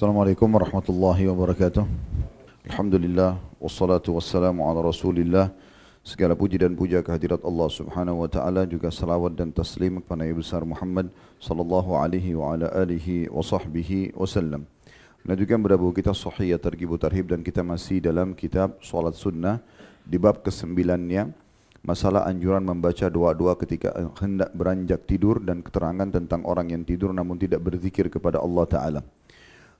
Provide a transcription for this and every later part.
Assalamualaikum warahmatullahi wabarakatuh. Alhamdulillah wassalatu wassalamu ala Rasulillah. Segala puji dan puja kehadirat Allah Subhanahu wa taala juga salawat dan taslim kepada Nabi besar Muhammad sallallahu alaihi wa ala alihi wa sahbihi wasallam. Melanjutkan berdabu kita sahih targhib tarhib dan kita masih dalam kitab salat sunnah di bab kesembilannya masalah anjuran membaca doa-doa ketika hendak beranjak tidur dan keterangan tentang orang yang tidur namun tidak berzikir kepada Allah taala.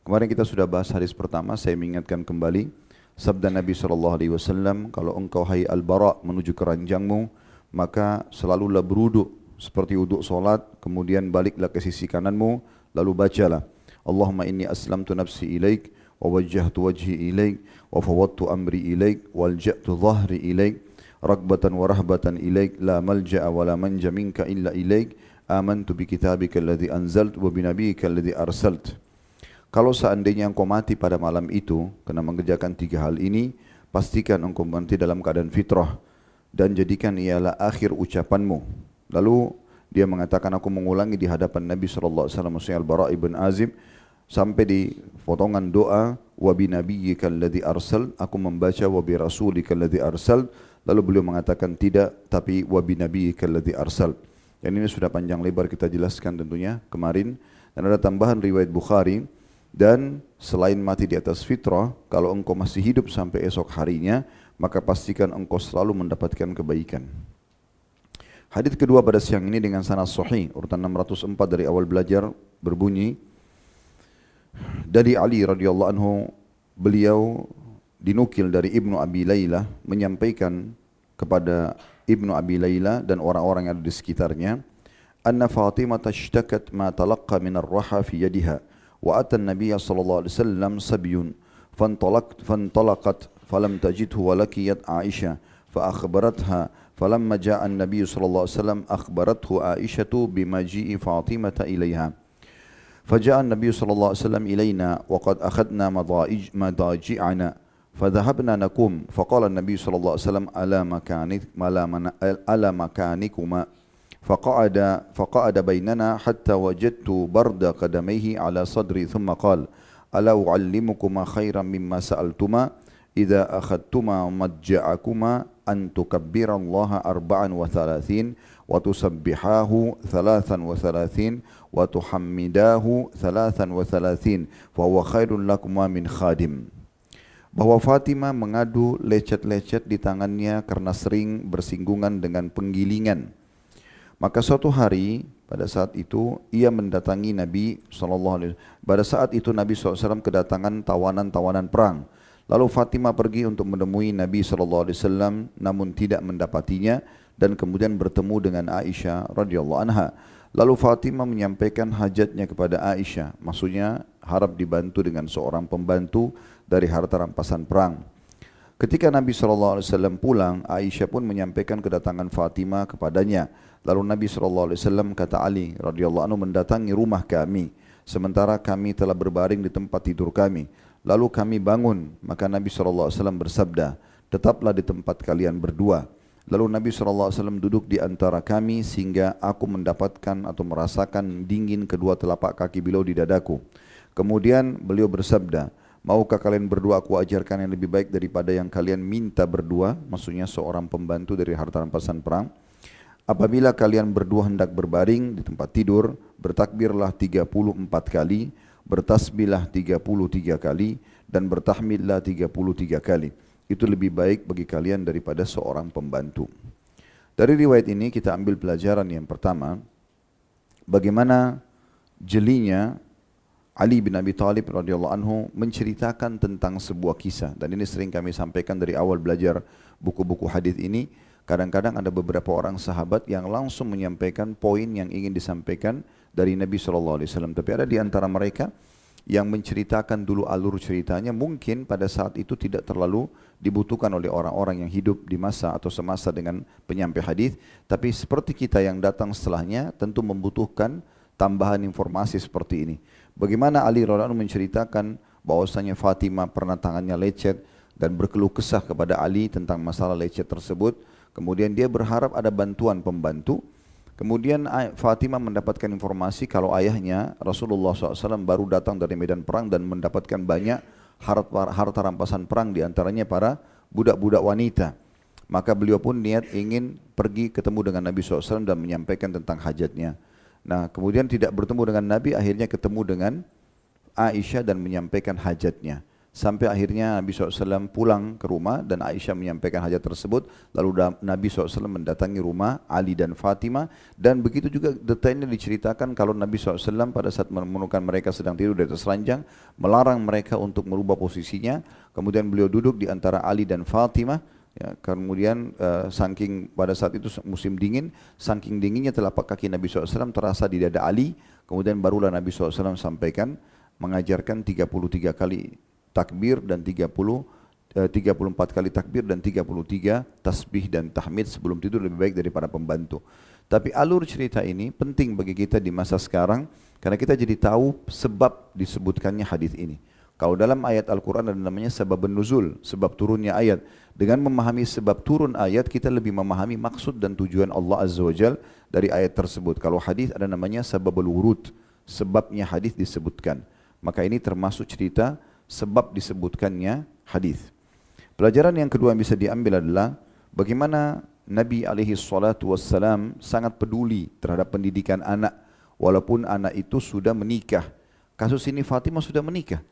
Kemarin kita sudah bahas hadis pertama, saya mengingatkan kembali. Sabda Nabi sallallahu alaihi wasallam, kalau engkau hai al-bara menuju ke ranjangmu, maka selalulah beruduk seperti uduk solat, kemudian baliklah ke sisi kananmu, lalu bacalah Allahumma inni aslamtu nafsi ilaik wa wajjahtu wajhi ilaik wa fawwadtu amri ilaik wal ja'tu dhahri ilaik ragbatan wa rahbatan ilaik la malja'a wa la manja minka illa ilaik amantu bi kitabika alladhi anzalt wa bi nabiyyika alladhi arsalt kalau seandainya engkau mati pada malam itu kena mengerjakan tiga hal ini, pastikan engkau mati dalam keadaan fitrah dan jadikan ialah akhir ucapanmu. Lalu dia mengatakan aku mengulangi di hadapan Nabi sallallahu alaihi wasallam Al-Bara ibn Azib sampai di potongan doa wa bi nabiyyika alladhi arsal aku membaca wa bi rasulika alladhi arsal lalu beliau mengatakan tidak tapi wa bi nabiyyika alladhi arsal. Dan ini sudah panjang lebar kita jelaskan tentunya kemarin dan ada tambahan riwayat Bukhari dan selain mati di atas fitrah, kalau engkau masih hidup sampai esok harinya, maka pastikan engkau selalu mendapatkan kebaikan. Hadis kedua pada siang ini dengan sanad sahih urutan 604 dari awal belajar berbunyi dari Ali radhiyallahu anhu beliau dinukil dari Ibnu Abi Layla menyampaikan kepada Ibnu Abi Layla dan orang-orang yang ada di sekitarnya anna Fatimah tashtakat ma talaqqa min ar-raha fi yadiha وأتى النبي صلى الله عليه وسلم سبي فانطلقت, فانطلقت فلم تجده ولكيت عائشة فأخبرتها. فلما جاء النبي صلى الله عليه وسلم أخبرته عائشة بمجيء فاطمة إليها. فجاء النبي صلى الله عليه وسلم إلينا وقد أخذنا مضاجع مضاجعنا فذهبنا نقوم. فقال النبي صلى الله عليه وسلم ألا مكانك ألا مكانكما؟ فقعد فقعد بيننا حتى وجدت برد قدميه على صدري ثم قال ألا أعلمكما خيرا مما سألتما؟ إذا أخذتما مضجعكما أن تكبر الله أربعا وثلاثين وتسبحاه ثلاثا وثلاثين وتحمداه ثلاثا وثلاثين فهو خير لكما من خادم. Bahwa Fatimah mengadu lecet-lecet di tangannya karena sering bersinggungan dengan penggilingan. Maka suatu hari pada saat itu ia mendatangi Nabi SAW. Pada saat itu Nabi SAW kedatangan tawanan-tawanan perang. Lalu Fatimah pergi untuk menemui Nabi SAW namun tidak mendapatinya dan kemudian bertemu dengan Aisyah radhiyallahu anha. Lalu Fatimah menyampaikan hajatnya kepada Aisyah. Maksudnya harap dibantu dengan seorang pembantu dari harta rampasan perang. Ketika Nabi SAW pulang, Aisyah pun menyampaikan kedatangan Fatimah kepadanya. Lalu Nabi SAW kata Ali radhiyallahu anhu mendatangi rumah kami sementara kami telah berbaring di tempat tidur kami. Lalu kami bangun, maka Nabi SAW bersabda, tetaplah di tempat kalian berdua. Lalu Nabi SAW duduk di antara kami sehingga aku mendapatkan atau merasakan dingin kedua telapak kaki beliau di dadaku. Kemudian beliau bersabda, Maukah kalian berdua aku ajarkan yang lebih baik daripada yang kalian minta berdua? Maksudnya seorang pembantu dari harta rampasan perang. Apabila kalian berdua hendak berbaring di tempat tidur, bertakbirlah 34 kali, bertasbihlah 33 kali, dan bertahmidlah 33 kali. Itu lebih baik bagi kalian daripada seorang pembantu. Dari riwayat ini kita ambil pelajaran yang pertama, bagaimana jelinya Ali bin Abi Thalib radhiyallahu anhu menceritakan tentang sebuah kisah dan ini sering kami sampaikan dari awal belajar buku-buku hadis ini Kadang-kadang ada beberapa orang sahabat yang langsung menyampaikan poin yang ingin disampaikan dari Nabi SAW. Tapi ada di antara mereka yang menceritakan dulu alur ceritanya mungkin pada saat itu tidak terlalu dibutuhkan oleh orang-orang yang hidup di masa atau semasa dengan penyampai hadis. Tapi seperti kita yang datang setelahnya tentu membutuhkan tambahan informasi seperti ini. Bagaimana Ali radhiallahu menceritakan bahwasanya Fatimah pernah tangannya lecet dan berkeluh kesah kepada Ali tentang masalah lecet tersebut Kemudian dia berharap ada bantuan pembantu Kemudian Fatimah mendapatkan informasi kalau ayahnya Rasulullah SAW baru datang dari medan perang dan mendapatkan banyak harta, harta rampasan perang di antaranya para budak-budak wanita. Maka beliau pun niat ingin pergi ketemu dengan Nabi SAW dan menyampaikan tentang hajatnya. Nah kemudian tidak bertemu dengan Nabi akhirnya ketemu dengan Aisyah dan menyampaikan hajatnya. Sampai akhirnya Nabi SAW pulang ke rumah dan Aisyah menyampaikan hajat tersebut. Lalu Nabi SAW mendatangi rumah Ali dan Fatimah. Dan begitu juga detailnya diceritakan kalau Nabi SAW pada saat menemukan mereka sedang tidur di atas ranjang. Melarang mereka untuk merubah posisinya. Kemudian beliau duduk di antara Ali dan Fatimah. Ya, kemudian uh, saking pada saat itu musim dingin, saking dinginnya telapak kaki Nabi SAW terasa di dada Ali. Kemudian barulah Nabi SAW sampaikan mengajarkan 33 kali takbir dan 30 eh, 34 kali takbir dan 33 tasbih dan tahmid sebelum tidur lebih baik daripada pembantu. Tapi alur cerita ini penting bagi kita di masa sekarang karena kita jadi tahu sebab disebutkannya hadis ini. Kalau dalam ayat Al-Quran ada namanya sebab nuzul, sebab turunnya ayat. Dengan memahami sebab turun ayat, kita lebih memahami maksud dan tujuan Allah Azza wa Jal dari ayat tersebut. Kalau hadis ada namanya sebab wurud, sebabnya hadis disebutkan. Maka ini termasuk cerita sebab disebutkannya hadis. Pelajaran yang kedua yang bisa diambil adalah bagaimana Nabi alaihi salatu wassalam sangat peduli terhadap pendidikan anak walaupun anak itu sudah menikah. Kasus ini Fatimah sudah menikah.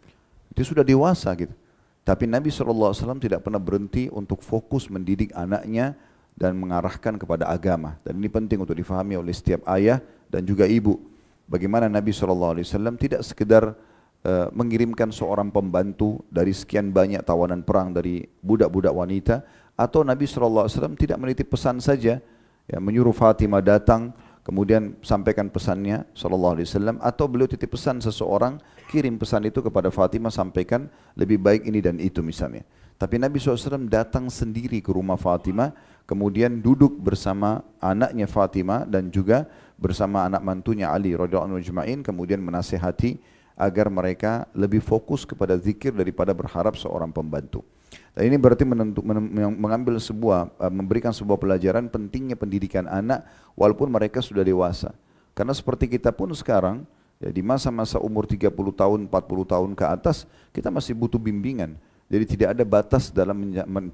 Dia sudah dewasa gitu. Tapi Nabi SAW tidak pernah berhenti untuk fokus mendidik anaknya dan mengarahkan kepada agama. Dan ini penting untuk difahami oleh setiap ayah dan juga ibu. Bagaimana Nabi SAW tidak sekedar Eh, mengirimkan seorang pembantu dari sekian banyak tawanan perang dari budak-budak wanita atau Nabi SAW tidak menitip pesan saja ya, menyuruh Fatimah datang kemudian sampaikan pesannya SAW atau beliau titip pesan seseorang kirim pesan itu kepada Fatimah sampaikan lebih baik ini dan itu misalnya tapi Nabi SAW datang sendiri ke rumah Fatimah kemudian duduk bersama anaknya Fatimah dan juga bersama anak mantunya Ali radhiyallahu anhu kemudian menasihati agar mereka lebih fokus kepada zikir daripada berharap seorang pembantu. Dan ini berarti menentu, mengambil sebuah, eh, memberikan sebuah pelajaran pentingnya pendidikan anak walaupun mereka sudah dewasa. Karena seperti kita pun sekarang, ya di masa-masa umur 30 tahun, 40 tahun ke atas, kita masih butuh bimbingan. Jadi tidak ada batas dalam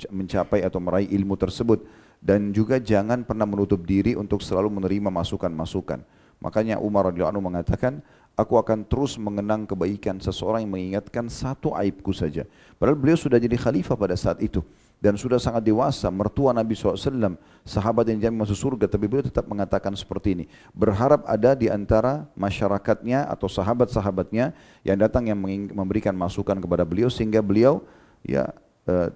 mencapai atau meraih ilmu tersebut. Dan juga jangan pernah menutup diri untuk selalu menerima masukan-masukan. Makanya Umar radhiyallahu anhu mengatakan, aku akan terus mengenang kebaikan seseorang yang mengingatkan satu aibku saja. Padahal beliau sudah jadi khalifah pada saat itu dan sudah sangat dewasa, mertua Nabi SAW, sahabat yang jamin masuk surga, tapi beliau tetap mengatakan seperti ini. Berharap ada di antara masyarakatnya atau sahabat-sahabatnya yang datang yang memberikan masukan kepada beliau sehingga beliau ya eh,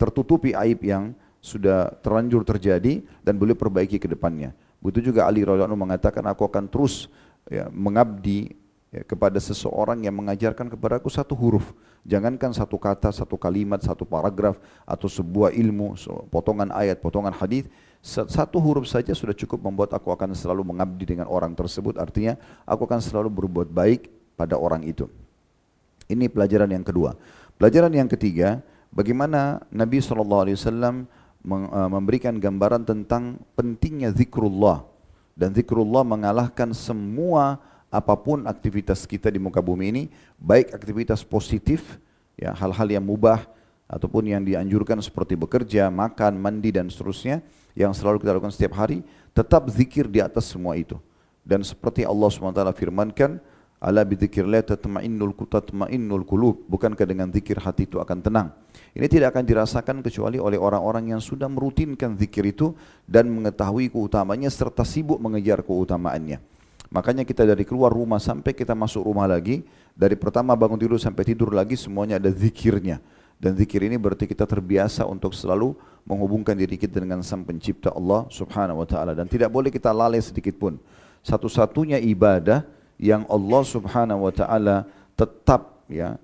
tertutupi aib yang sudah terlanjur terjadi dan beliau perbaiki ke depannya. Begitu juga Ali radhiyallahu mengatakan aku akan terus ya, mengabdi ya, kepada seseorang yang mengajarkan kepada aku satu huruf. Jangankan satu kata, satu kalimat, satu paragraf atau sebuah ilmu, potongan ayat, potongan hadis, satu huruf saja sudah cukup membuat aku akan selalu mengabdi dengan orang tersebut. Artinya aku akan selalu berbuat baik pada orang itu. Ini pelajaran yang kedua. Pelajaran yang ketiga, bagaimana Nabi SAW e, memberikan gambaran tentang pentingnya zikrullah dan zikrullah mengalahkan semua apapun aktivitas kita di muka bumi ini, baik aktivitas positif, ya hal-hal yang mubah ataupun yang dianjurkan seperti bekerja, makan, mandi dan seterusnya yang selalu kita lakukan setiap hari, tetap zikir di atas semua itu. Dan seperti Allah SWT firmankan, ala bidzikrillah tatma'innul tatma'innul qulub. Bukankah dengan zikir hati itu akan tenang? Ini tidak akan dirasakan kecuali oleh orang-orang yang sudah merutinkan zikir itu dan mengetahui keutamanya serta sibuk mengejar keutamaannya Makanya kita dari keluar rumah sampai kita masuk rumah lagi, dari pertama bangun tidur sampai tidur lagi semuanya ada zikirnya. Dan zikir ini berarti kita terbiasa untuk selalu menghubungkan diri kita dengan Sang Pencipta Allah Subhanahu wa taala dan tidak boleh kita lalai sedikit pun. Satu-satunya ibadah yang Allah Subhanahu wa taala tetap ya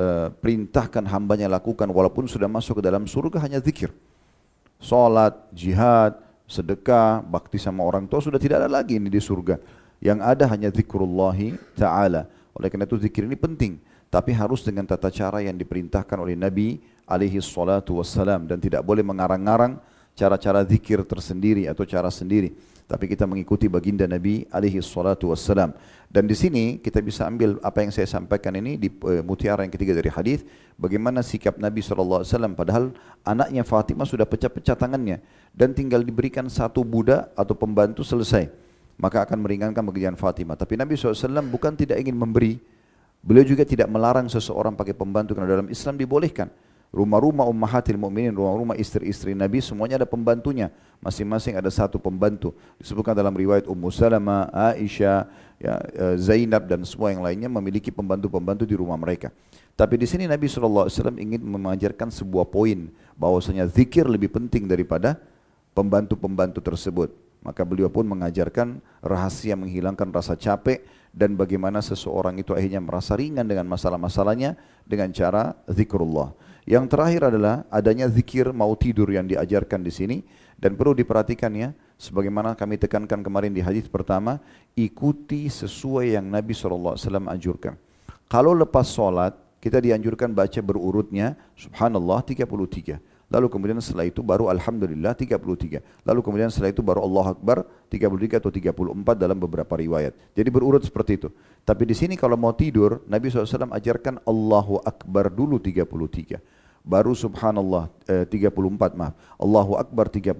uh, perintahkan hambanya lakukan walaupun sudah masuk ke dalam surga hanya zikir. Salat, jihad, sedekah, bakti sama orang tua sudah tidak ada lagi ini di surga. Yang ada hanya zikrullahi ta'ala. Oleh karena itu zikir ini penting. Tapi harus dengan tata cara yang diperintahkan oleh Nabi alaihi salatu wassalam. Dan tidak boleh mengarang-arang cara-cara zikir tersendiri atau cara sendiri. tapi kita mengikuti baginda Nabi alaihi salatu wassalam. Dan di sini kita bisa ambil apa yang saya sampaikan ini di uh, mutiara yang ketiga dari hadis, bagaimana sikap Nabi sallallahu alaihi wasallam padahal anaknya Fatimah sudah pecah-pecah tangannya dan tinggal diberikan satu budak atau pembantu selesai. Maka akan meringankan pekerjaan Fatimah. Tapi Nabi SAW bukan tidak ingin memberi, beliau juga tidak melarang seseorang pakai pembantu karena dalam Islam dibolehkan. Rumah-rumah ummahatil mu'minin, rumah-rumah istri-istri Nabi semuanya ada pembantunya. Masing-masing ada satu pembantu. Disebutkan dalam riwayat Ummu Salama, Aisyah, ya, eh, Zainab dan semua yang lainnya memiliki pembantu-pembantu di rumah mereka. Tapi di sini Nabi SAW ingin mengajarkan sebuah poin bahwasanya zikir lebih penting daripada pembantu-pembantu tersebut. Maka beliau pun mengajarkan rahasia menghilangkan rasa capek dan bagaimana seseorang itu akhirnya merasa ringan dengan masalah-masalahnya dengan cara zikrullah. Yang terakhir adalah adanya zikir mau tidur yang diajarkan di sini dan perlu diperhatikan ya sebagaimana kami tekankan kemarin di hadis pertama ikuti sesuai yang Nabi SAW anjurkan. Kalau lepas solat kita dianjurkan baca berurutnya subhanallah 33. Lalu kemudian setelah itu baru Alhamdulillah 33. Lalu kemudian setelah itu baru Allah Akbar 33 atau 34 dalam beberapa riwayat. Jadi berurut seperti itu. Tapi di sini kalau mau tidur, Nabi SAW ajarkan Allahu Akbar dulu 33 baru subhanallah eh, 34 maaf Allahu Akbar 34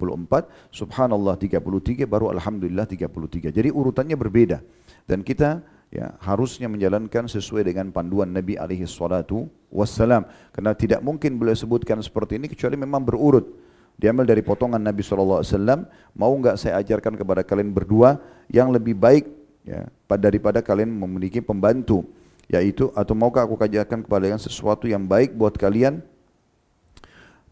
subhanallah 33 baru alhamdulillah 33 jadi urutannya berbeda dan kita ya harusnya menjalankan sesuai dengan panduan Nabi alaihi salatu wassalam. Karena tidak mungkin beliau sebutkan seperti ini kecuali memang berurut. Diambil dari potongan Nabi sallallahu alaihi wasallam mau enggak saya ajarkan kepada kalian berdua yang lebih baik ya daripada kalian memiliki pembantu yaitu atau maukah aku ajarkan kepada kalian sesuatu yang baik buat kalian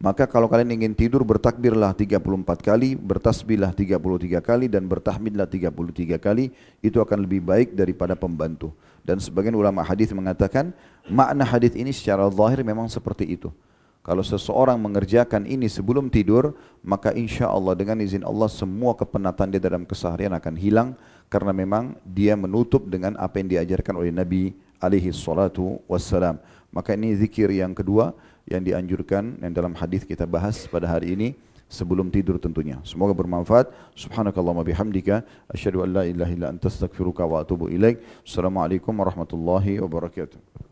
maka kalau kalian ingin tidur bertakbirlah 34 kali, bertasbihlah 33 kali dan bertahmidlah 33 kali, itu akan lebih baik daripada pembantu. Dan sebagian ulama hadis mengatakan makna hadis ini secara zahir memang seperti itu. Kalau seseorang mengerjakan ini sebelum tidur, maka insya Allah dengan izin Allah semua kepenatan dia dalam keseharian akan hilang karena memang dia menutup dengan apa yang diajarkan oleh Nabi alaihi salatu wassalam. Maka ini zikir yang kedua yang dianjurkan yang dalam hadis kita bahas pada hari ini sebelum tidur tentunya. Semoga bermanfaat. Subhanakallahumma bihamdika asyhadu an la ilaha illa anta astaghfiruka wa atubu ilaik. Assalamualaikum warahmatullahi wabarakatuh.